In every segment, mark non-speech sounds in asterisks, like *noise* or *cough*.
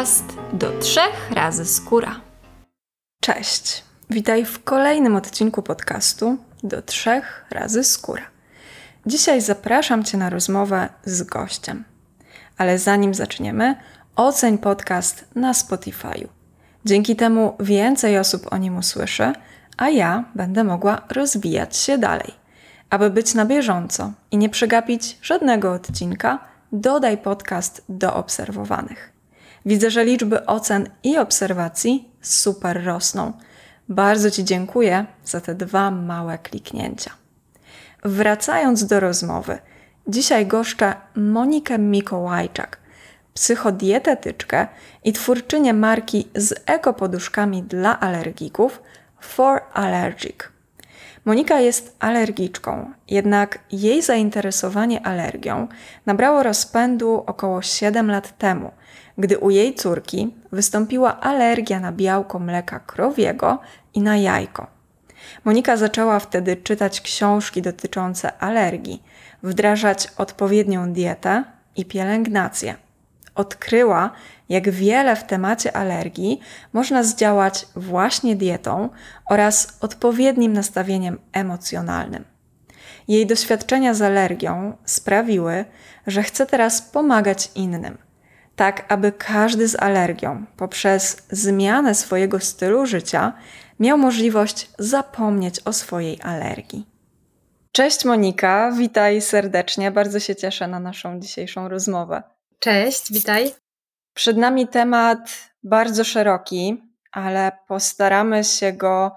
podcast do trzech razy skóra. Cześć, witaj w kolejnym odcinku podcastu do trzech razy skóra. Dzisiaj zapraszam Cię na rozmowę z gościem. Ale zanim zaczniemy, oceń podcast na Spotify'u. Dzięki temu więcej osób o nim usłyszy, a ja będę mogła rozwijać się dalej. Aby być na bieżąco i nie przegapić żadnego odcinka, dodaj podcast do obserwowanych. Widzę, że liczby ocen i obserwacji super rosną. Bardzo Ci dziękuję za te dwa małe kliknięcia. Wracając do rozmowy, dzisiaj goszczę Monikę Mikołajczak, psychodietetyczkę i twórczynię marki z ekopoduszkami dla alergików For Allergic. Monika jest alergiczką, jednak jej zainteresowanie alergią nabrało rozpędu około 7 lat temu, gdy u jej córki wystąpiła alergia na białko mleka krowiego i na jajko. Monika zaczęła wtedy czytać książki dotyczące alergii, wdrażać odpowiednią dietę i pielęgnację. Odkryła, jak wiele w temacie alergii można zdziałać właśnie dietą oraz odpowiednim nastawieniem emocjonalnym. Jej doświadczenia z alergią sprawiły, że chce teraz pomagać innym, tak aby każdy z alergią poprzez zmianę swojego stylu życia miał możliwość zapomnieć o swojej alergii. Cześć Monika, witaj serdecznie. Bardzo się cieszę na naszą dzisiejszą rozmowę. Cześć, witaj. Przed nami temat bardzo szeroki, ale postaramy się go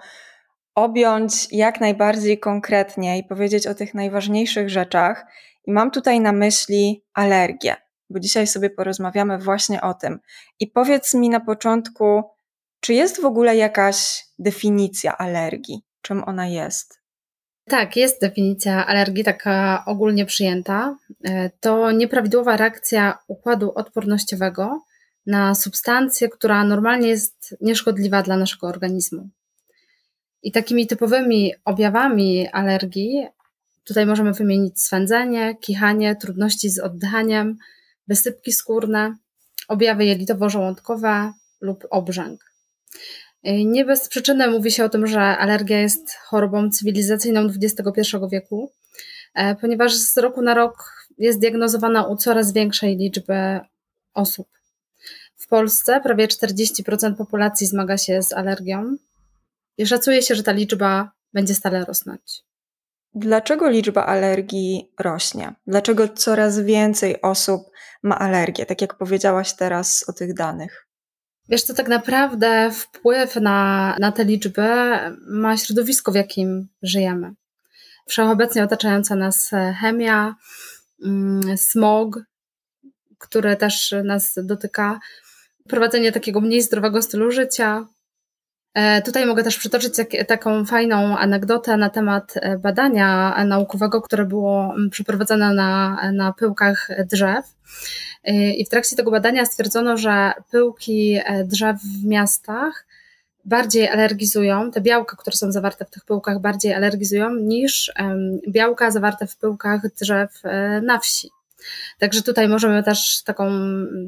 objąć jak najbardziej konkretnie i powiedzieć o tych najważniejszych rzeczach. I mam tutaj na myśli alergię, bo dzisiaj sobie porozmawiamy właśnie o tym. I powiedz mi na początku, czy jest w ogóle jakaś definicja alergii? Czym ona jest? Tak, jest definicja alergii taka ogólnie przyjęta. E, to nieprawidłowa reakcja układu odpornościowego na substancję, która normalnie jest nieszkodliwa dla naszego organizmu. I takimi typowymi objawami alergii tutaj możemy wymienić swędzenie, kichanie, trudności z oddychaniem, wysypki skórne, objawy jelitowo-żołądkowe lub obrzęk. Nie bez przyczyny mówi się o tym, że alergia jest chorobą cywilizacyjną XXI wieku, e, ponieważ z roku na rok jest diagnozowana u coraz większej liczby osób. W Polsce prawie 40% populacji zmaga się z alergią i szacuje się, że ta liczba będzie stale rosnąć. Dlaczego liczba alergii rośnie? Dlaczego coraz więcej osób ma alergię, tak jak powiedziałaś teraz o tych danych? Wiesz, to tak naprawdę wpływ na, na te liczby ma środowisko, w jakim żyjemy. Wszechobecnie otaczająca nas chemia, mm, smog, które też nas dotyka, prowadzenie takiego mniej zdrowego stylu życia. E, tutaj mogę też przytoczyć taką fajną anegdotę na temat e, badania naukowego, które było mm, przeprowadzone na, na pyłkach drzew. E, I w trakcie tego badania stwierdzono, że pyłki drzew w miastach bardziej alergizują, te białka, które są zawarte w tych pyłkach, bardziej alergizują niż białka zawarte w pyłkach drzew na wsi. Także tutaj możemy też taką,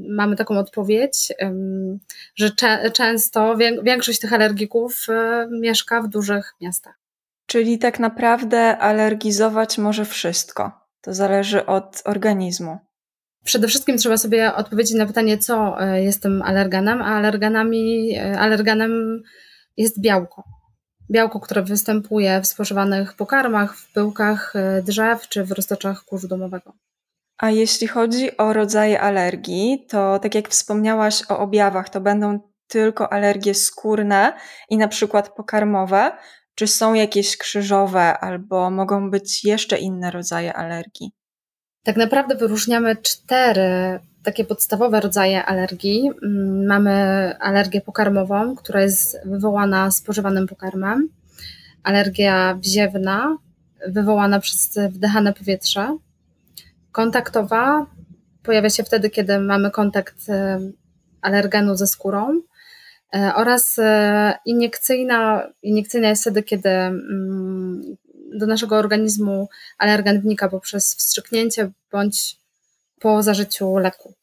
mamy taką odpowiedź, że często większość tych alergików e, mieszka w dużych miastach. Czyli tak naprawdę alergizować może wszystko. To zależy od organizmu. Przede wszystkim trzeba sobie odpowiedzieć na pytanie, co e, jest tym alergenem, a alergenami, e, alergenem jest białko. Białko, które występuje w spożywanych pokarmach, w pyłkach drzew czy w roztoczach kurzu domowego. A jeśli chodzi o rodzaje alergii, to tak jak wspomniałaś o objawach, to będą tylko alergie skórne i na przykład pokarmowe, czy są jakieś krzyżowe albo mogą być jeszcze inne rodzaje alergii? Tak naprawdę wyróżniamy cztery takie podstawowe rodzaje alergii. Mm, mamy alergię pokarmową, która jest wywołana spożywanym pokarmem, alergia wziewna, wywołana przez wdychane powietrze, Kontaktowa pojawia się wtedy, kiedy mamy kontakt e, alergenu ze skórą e, oraz e, iniekcyjna, iniekcyjna jest wtedy, kiedy mm, do naszego organizmu alergen wnika poprzez wstrzyknięcie bądź po zażyciu leku.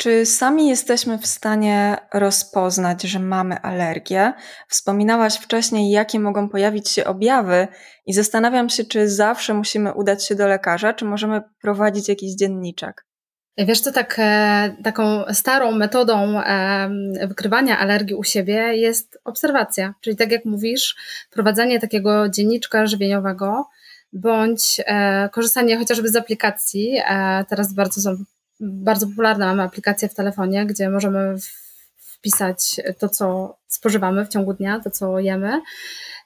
Czy sami jesteśmy w stanie rozpoznać, że mamy alergię? Wspominałaś wcześniej, jakie mogą pojawić się objawy, i zastanawiam się, czy zawsze musimy udać się do lekarza, czy możemy prowadzić jakiś dzienniczek. Wiesz co, tak, e, taką starą metodą e, wykrywania alergii u siebie jest obserwacja. Czyli tak jak mówisz, prowadzenie takiego dzienniczka żywieniowego bądź e, korzystanie chociażby z aplikacji. Teraz bardzo są bardzo popularne, mamy aplikacje w telefonie, gdzie możemy wpisać to, co spożywamy w ciągu dnia, to, co jemy.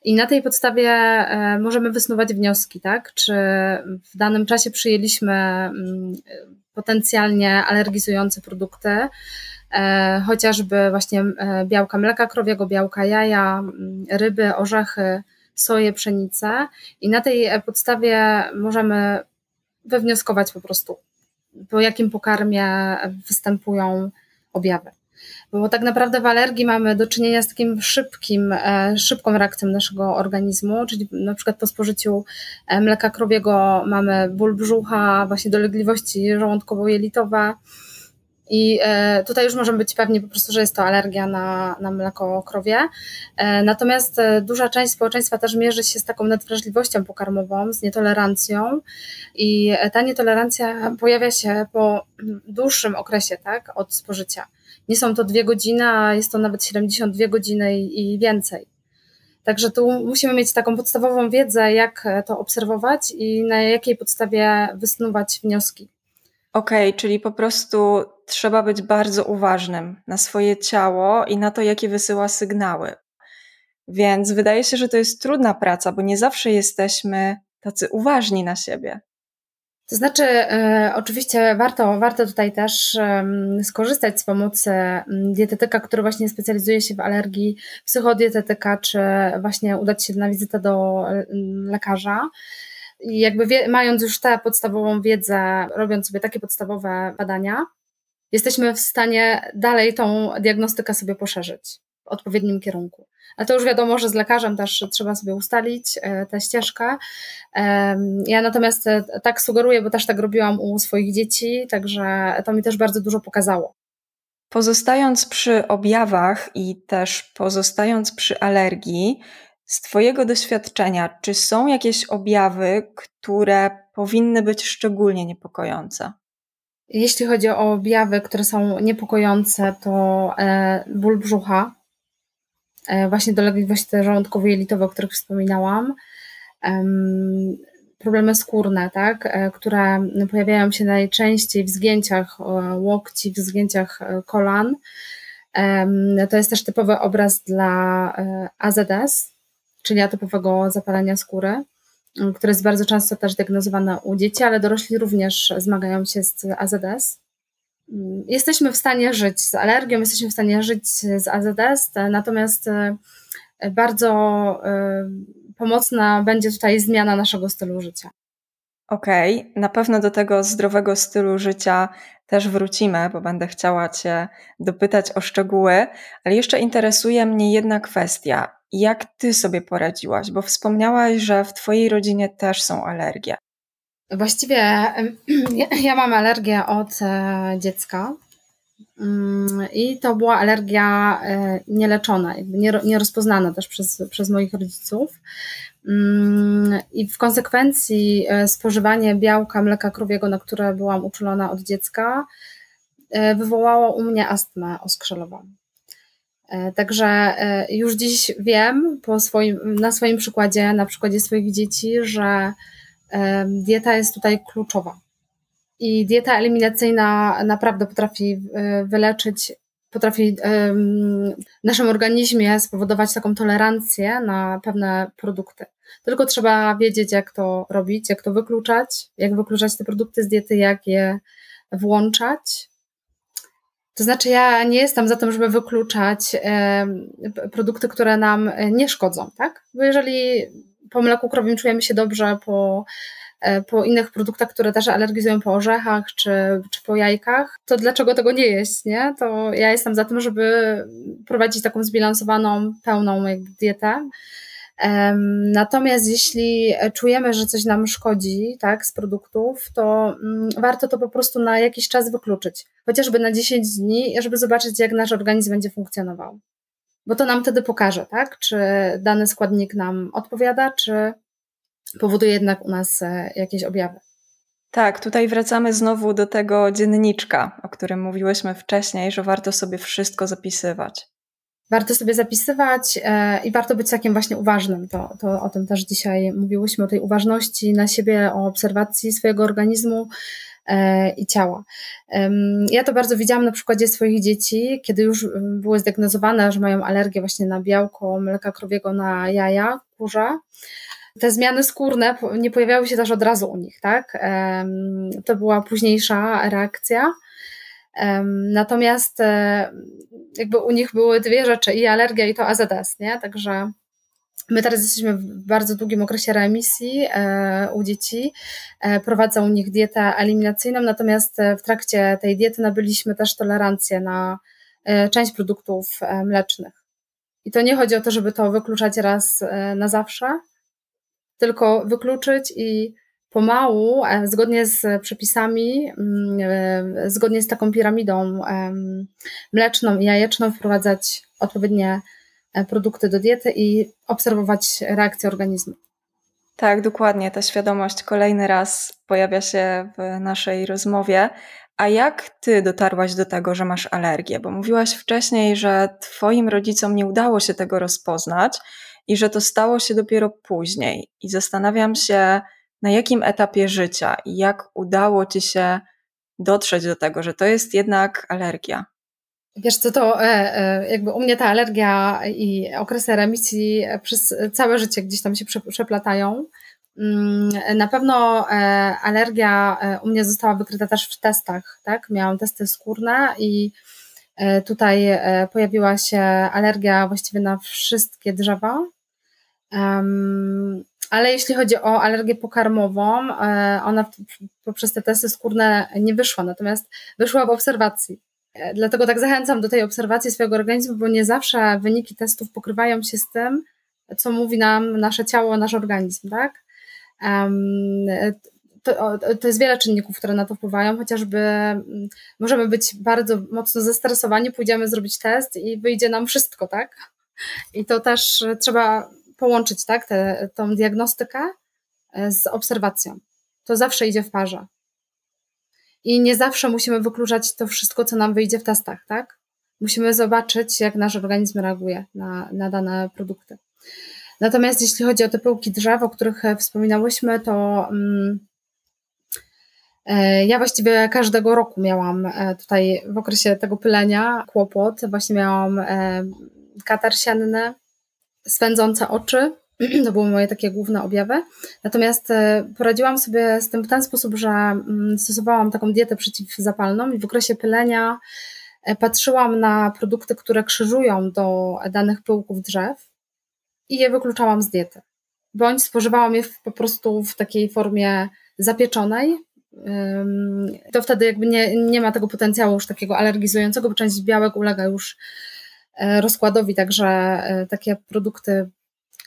I na tej podstawie możemy wysnuwać wnioski, tak? Czy w danym czasie przyjęliśmy mm, potencjalnie alergizujące produkty, e, chociażby właśnie e, białka mleka krowiego, białka jaja, mm, ryby, orzechy, soję, pszenicę i na tej podstawie możemy wywnioskować po prostu, po jakim pokarmie występują objawy. Bo tak naprawdę w alergii mamy do czynienia z takim szybkim, e, szybką reakcją naszego organizmu, czyli na przykład po spożyciu e, mleka krowiego mamy ból brzucha, właśnie dolegliwości żołądkowo-jelitowe. I e, tutaj już możemy być pewni po prostu, że jest to alergia na, na mleko krowie. Natomiast duża część społeczeństwa też mierzy się z taką nadwrażliwością pokarmową, z nietolerancją. I ta nietolerancja pojawia się po dłuższym okresie tak, od spożycia nie są to dwie godziny, a jest to nawet 72 godziny i, i więcej. Także tu musimy mieć taką podstawową wiedzę, jak to obserwować i na jakiej podstawie wysnuwać wnioski. Okej, okay, czyli po prostu trzeba być bardzo uważnym na swoje ciało i na to, jakie wysyła sygnały. Więc wydaje się, że to jest trudna praca, bo nie zawsze jesteśmy tacy uważni na siebie. To znaczy, e, oczywiście warto, warto tutaj też e, skorzystać z pomocy dietetyka, który właśnie specjalizuje się w alergii, psychodietetyka, czy właśnie udać się na wizytę do lekarza. I jakby wie, mając już tę podstawową wiedzę, robiąc sobie takie podstawowe badania, jesteśmy w stanie dalej tą diagnostykę sobie poszerzyć w odpowiednim kierunku. Ale to już wiadomo, że z lekarzem też trzeba sobie ustalić e, tę ścieżkę. Ja natomiast e, tak sugeruję, bo też tak robiłam u swoich dzieci, także to mi też bardzo dużo pokazało. Pozostając przy objawach i też pozostając przy alergii, z Twojego doświadczenia, czy są jakieś objawy, które powinny być szczególnie niepokojące? Jeśli chodzi o objawy, które są niepokojące, to e, ból brzucha, E, właśnie dolegliwości te żołądkowo-jelitowe, o których wspominałam, problemy skórne, tak, e, które pojawiają się najczęściej w zgięciach łokci, w zgięciach kolan. To jest też typowy obraz dla AZS, czyli atypowego zapalenia skóry, które jest bardzo często też diagnozowane u dzieci, ale dorośli również zmagają się z AZS jesteśmy w stanie żyć z alergią, jesteśmy w stanie żyć z AZS, natomiast e, bardzo pomocna będzie tutaj zmiana naszego stylu życia. Okej, okay. na pewno do tego zdrowego stylu życia też wrócimy, bo będę chciała Cię dopytać o szczegóły, ale jeszcze interesuje mnie jedna kwestia. Jak Ty sobie poradziłaś? Bo wspomniałaś, że w Twojej rodzinie też są alergie. Właściwie *clears throat* ja mam alergię od e, dziecka. Mm, I to była alergia e, nieleczona, nierozpoznana też przez, przez moich rodziców. Mm, I w konsekwencji e, spożywanie białka mleka krowiego, na które byłam uczulona od dziecka, wywołało u mnie astmę oskrzelową. Także już dziś wiem po swoim, na swoim przykładzie, na przykładzie swoich dzieci, że dieta jest tutaj kluczowa. I dieta eliminacyjna naprawdę potrafi e, wyleczyć, potrafi w naszym organizmie spowodować taką tolerancję na pewne produkty. Tylko trzeba wiedzieć, jak to robić, jak to wykluczać, jak wykluczać te produkty z diety, jak je włączać. To znaczy, ja nie jestem za tym, żeby wykluczać produkty, które nam nie szkodzą, tak? Bo jeżeli po mleku krowim czujemy się dobrze, po, e, po innych produktach, które też alergizują po orzechach czy, czy po jajkach, to dlaczego tego nie jeść, nie? To ja jestem za tym, żeby prowadzić taką zbilansowaną, pełną jakby dietę. Natomiast jeśli czujemy, że coś nam szkodzi tak, z produktów, to mm, warto to po prostu na jakiś czas wykluczyć, chociażby na 10 dni, żeby zobaczyć, jak nasz organizm będzie funkcjonował. Bo to nam wtedy pokaże, tak, czy dany składnik nam odpowiada, czy powoduje jednak u nas e, jakieś objawy. Tak, tutaj wracamy znowu do tego dzienniczka, o którym mówiłyśmy wcześniej, że warto sobie wszystko zapisywać. Warto sobie zapisywać e, i warto być takim właśnie uważnym. To, to o tym też dzisiaj mówiłyśmy, o tej uważności na siebie, o obserwacji swojego organizmu e, i ciała. Ja to bardzo widziałam na przykładzie swoich dzieci, kiedy już były zdiagnozowane, że mają alergię właśnie na białko mleka krowiego, na jaja, kurze te zmiany skórne nie pojawiały się też od razu u nich, tak? To była późniejsza reakcja. Natomiast e, jakby u nich były dwie rzeczy, i alergia, i to AZS, nie? Także my teraz jesteśmy w bardzo długim okresie remisji e, u dzieci. E, prowadzę u nich dietę eliminacyjną, natomiast w trakcie tej diety nabyliśmy też tolerancję na część produktów mlecznych. I to nie chodzi o to, żeby to wykluczać raz na zawsze, tylko wykluczyć i pomału, e, zgodnie z przepisami, mm, e, zgodnie z taką piramidą mleczną i jajeczną, wprowadzać odpowiednie e, produkty do diety i obserwować reakcję organizmu. Tak, dokładnie. Ta świadomość kolejny raz pojawia się w naszej rozmowie. A jak ty dotarłaś do tego, że masz alergię? Bo mówiłaś wcześniej, że twoim rodzicom nie udało się tego rozpoznać i że to stało się dopiero później. I zastanawiam się, na jakim etapie życia i jak udało ci się dotrzeć do tego, że to jest jednak alergia. Wiesz co, to e, e, jakby u mnie ta alergia i okresy remisji przez całe życie gdzieś tam się przeplatają. Mm, na pewno e, alergia u mnie została wykryta też w testach, tak? Miałam testy skórne i tutaj pojawiła się alergia właściwie na wszystkie drzewa, ale jeśli chodzi o alergię pokarmową, e, ona poprzez te testy skórne nie wyszła, natomiast wyszła w obserwacji. E, dlatego tak zachęcam do tej obserwacji swojego organizmu, bo nie zawsze wyniki testów pokrywają się z tym, co mówi nam nasze ciało, nasz organizm, tak? To, to, jest wiele czynników, które na to wpływają, chociażby możemy być bardzo mocno zestresowani, pójdziemy zrobić test i wyjdzie nam wszystko, tak? I to też trzeba połączyć tak, te, tą diagnostykę e, z obserwacją. To zawsze idzie w parze. I nie zawsze musimy wykluczać to wszystko, co nam wyjdzie w testach, tak? Musimy zobaczyć, jak nasz organizm reaguje na, na dane produkty. Natomiast jeśli chodzi o te pyłki drzew, o których e, wspominałyśmy, to mm, e, ja właściwie każdego roku miałam tutaj w okresie tego pylenia kłopot. Właśnie miałam katar sienny, swędzące oczy. *clears throat* To były moje takie główne objawy. Natomiast e, poradziłam sobie z tym w ten sposób, że mm, stosowałam taką dietę przeciwzapalną i w okresie pylenia e, patrzyłam na produkty, które krzyżują do danych pyłków drzew i je wykluczałam z diety. Bądź spożywałam je po prostu w takiej formie zapieczonej. To wtedy jakby nie, nie ma tego potencjału już takiego alergizującego, bo część białek ulega już rozkładowi, także e, takie produkty,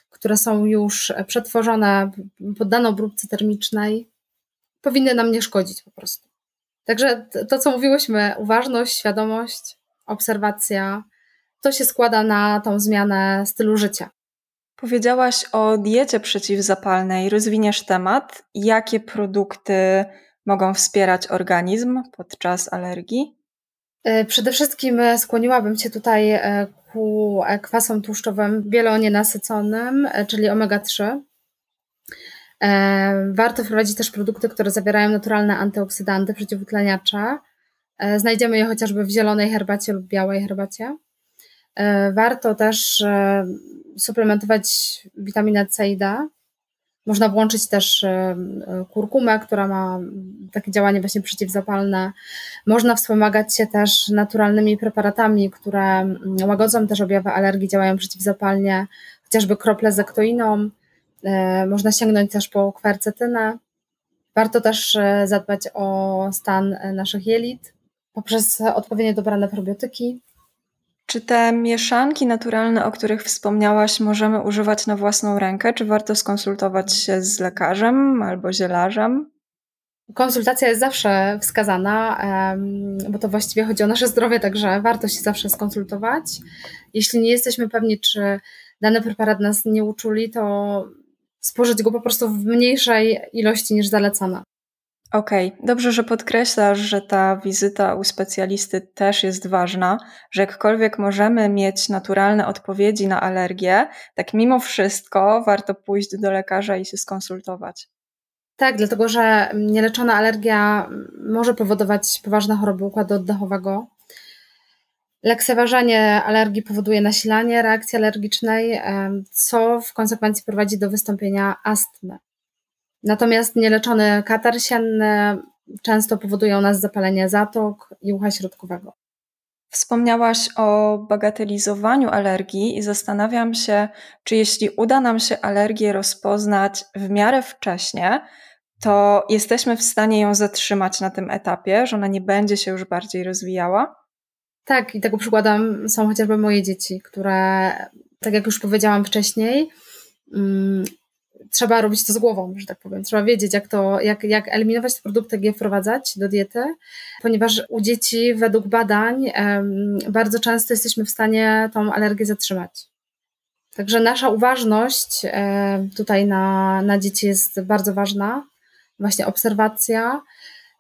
które są już przetworzone, poddane obróbce termicznej, powinny nam nie szkodzić po prostu. Także to, co mówiłyśmy, uważność, świadomość, obserwacja, to się składa na tą zmianę stylu życia. Powiedziałaś o diecie przeciwzapalnej. Rozwiniesz temat. Jakie produkty mogą wspierać organizm podczas alergii? E, przede wszystkim e, skłoniłabym Cię tutaj e, ku kwasom tłuszczowym wielonienasyconym, czyli omega-3. Warto wprowadzić też produkty, które zawierają naturalne antyoksydanty, przeciwutleniacze. Znajdziemy je chociażby w zielonej herbacie lub białej herbacie. Warto też suplementować witaminę C i D, można włączyć też e, e, kurkumę, która ma takie działanie właśnie przeciwzapalne. Można wspomagać się też naturalnymi preparatami, które mm, łagodzą też objawy alergii, działają przeciwzapalnie, chociażby krople z ektoiną. E, można sięgnąć też po kwercetynę. Warto też zadbać o stan naszych jelit poprzez odpowiednio dobrane probiotyki. Czy te mieszanki naturalne, o których wspomniałaś, możemy używać na własną rękę? Czy warto skonsultować się z lekarzem albo zielarzem? Konsultacja jest zawsze wskazana, bo to właściwie chodzi o nasze *laughs* zdrowie, także warto się zawsze skonsultować. Jeśli nie jesteśmy pewni, czy dany preparat nas nie uczuli, to spożyć go po prostu w mniejszej ilości niż zalecana. Okej, okay. dobrze, że podkreślasz, że ta wizyta u specjalisty też jest ważna, że jakkolwiek możemy mieć naturalne odpowiedzi na alergię, tak mimo wszystko warto pójść do lekarza i się skonsultować. Tak, dlatego że nieleczona alergia może powodować poważne choroby układu oddechowego. Lekceważenie alergii powoduje nasilanie reakcji alergicznej, co w konsekwencji prowadzi do wystąpienia astmy. Natomiast nieleczone katar sienny często powodują nas zapalenie zatok i ucha środkowego. Wspomniałaś o bagatelizowaniu alergii i zastanawiam się, czy jeśli uda nam się alergię rozpoznać w miarę wcześnie, to jesteśmy w stanie ją zatrzymać na tym etapie, że ona nie będzie się już bardziej rozwijała? Tak, i tego przykładem są chociażby moje dzieci, które, tak jak już powiedziałam wcześniej, mm, trzeba robić to z głową, że tak powiem. Trzeba wiedzieć, jak to, jak, jak eliminować te produkty, jak je wprowadzać do diety, ponieważ u dzieci według badań bardzo często jesteśmy w stanie tą alergię zatrzymać. Także nasza uważność tutaj na, na dzieci jest bardzo ważna. Właśnie obserwacja,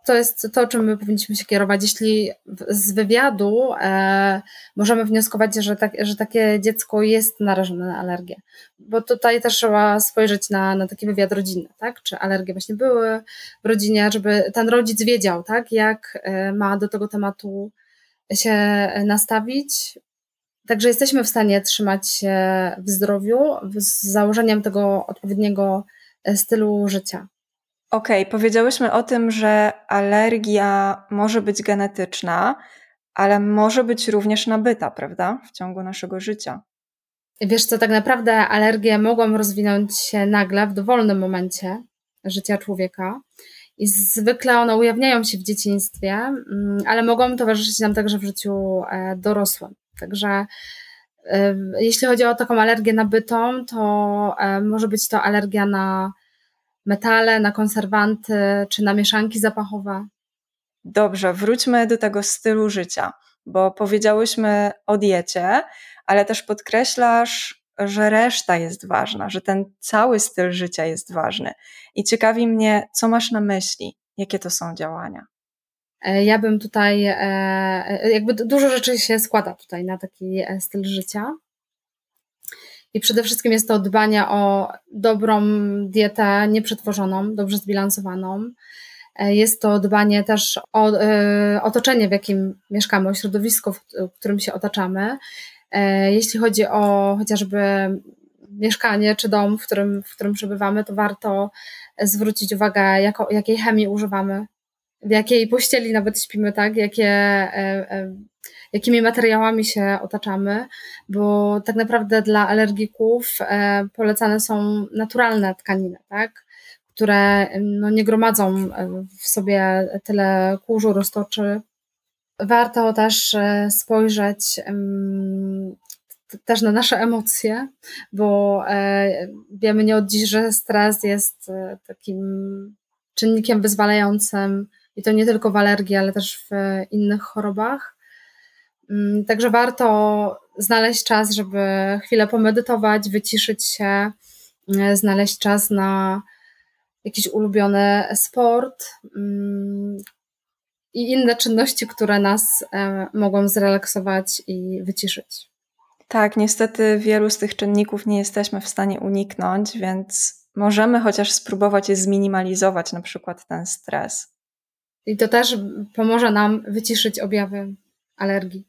to jest to, czym my powinniśmy się kierować. Jeśli z wywiadu e, możemy wnioskować, że, tak, że takie dziecko jest narażone na alergię, bo tutaj też trzeba spojrzeć na, na taki wywiad rodzinny, tak? Czy alergie właśnie były w rodzinie, żeby ten rodzic wiedział, tak? Jak e, ma do tego tematu się nastawić. Także jesteśmy w stanie trzymać się w zdrowiu z założeniem tego odpowiedniego e, stylu życia. Okej, okay, powiedziałyśmy o tym, że alergia może być genetyczna, ale może być również nabyta, prawda? W ciągu naszego życia. Wiesz co, tak naprawdę alergie mogą rozwinąć się nagle w dowolnym momencie życia człowieka. I zwykle one ujawniają się w dzieciństwie, mm, ale mogą towarzyszyć nam także w życiu e, dorosłym. Także jeśli chodzi o taką alergię nabytą, to e, może być to alergia na metale, na konserwanty czy na mieszanki zapachowe. Dobrze, wróćmy do tego stylu życia, bo powiedziałyśmy o diecie, ale też podkreślasz, że reszta jest ważna, że ten cały styl życia jest ważny. I ciekawi mnie, co masz na myśli, jakie to są działania. E, ja bym tutaj, e, e, jakby dużo rzeczy się składa tutaj na taki styl życia. I przede wszystkim jest to dbanie o dobrą dietę, nieprzetworzoną, dobrze zbilansowaną. E, jest to dbanie też o y, otoczenie, w jakim mieszkamy, o środowisko, w którym się otaczamy. E, jeśli chodzi o chociażby mieszkanie czy dom, w którym, w którym przebywamy, to warto zwrócić uwagę, jako, jakiej chemii używamy, w jakiej pościeli nawet śpimy, tak? Jakie jakimi materiałami się otaczamy, bo tak naprawdę dla alergików e, polecane są naturalne tkaniny, tak? które no, nie gromadzą e, w sobie tyle kurzu, roztoczy. Warto też e, spojrzeć też na nasze emocje, bo wiemy nie od dziś, że stres jest takim czynnikiem wyzwalającym i to nie tylko w alergii, ale też w innych chorobach. Mm, także warto znaleźć czas, żeby chwilę pomedytować, wyciszyć się, mm, znaleźć czas na jakiś ulubiony sport mm, i inne czynności, które nas e, mogą zrelaksować i wyciszyć. Tak, niestety wielu z tych czynników nie jesteśmy w stanie uniknąć, więc możemy chociaż spróbować je zminimalizować, na przykład ten stres. I to też pomoże nam wyciszyć objawy alergii.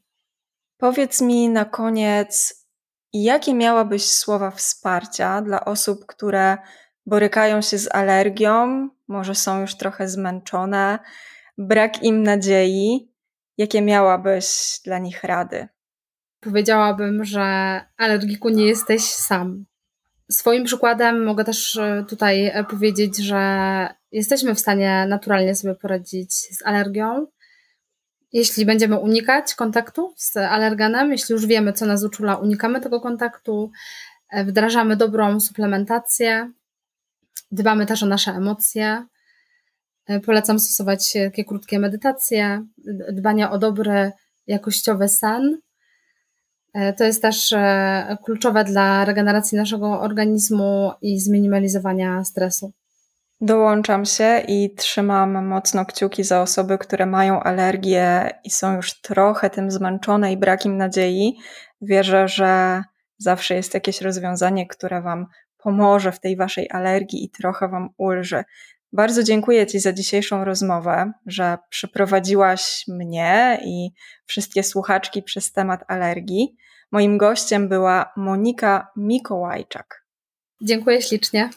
Powiedz mi na koniec, jakie miałabyś słowa wsparcia dla osób, które borykają się z alergią, może są już trochę zmęczone, brak im nadziei? Jakie miałabyś dla nich rady? Powiedziałabym, że alergiku nie jesteś sam. Swoim przykładem mogę też e, tutaj e, powiedzieć, że jesteśmy w stanie naturalnie sobie poradzić z alergią jeśli będziemy unikać kontaktu z alergenem, jeśli już wiemy, co nas uczula, unikamy tego kontaktu, e, wdrażamy dobrą suplementację, dbamy też o nasze emocje. E, polecam stosować takie krótkie medytacje, dbanie o dobry, jakościowy sen. E, to jest też kluczowe dla regeneracji naszego organizmu i zminimalizowania stresu. Dołączam się i trzymam mocno kciuki za osoby, które mają alergię i są już trochę tym zmęczone i brakiem nadziei. Wierzę, że zawsze jest jakieś rozwiązanie, które Wam pomoże w tej Waszej alergii i trochę Wam ulży. Bardzo dziękuję Ci za dzisiejszą rozmowę, że przeprowadziłaś mnie i wszystkie słuchaczki przez temat alergii. Moim gościem była Monika Mikołajczak. Dziękuję ślicznie.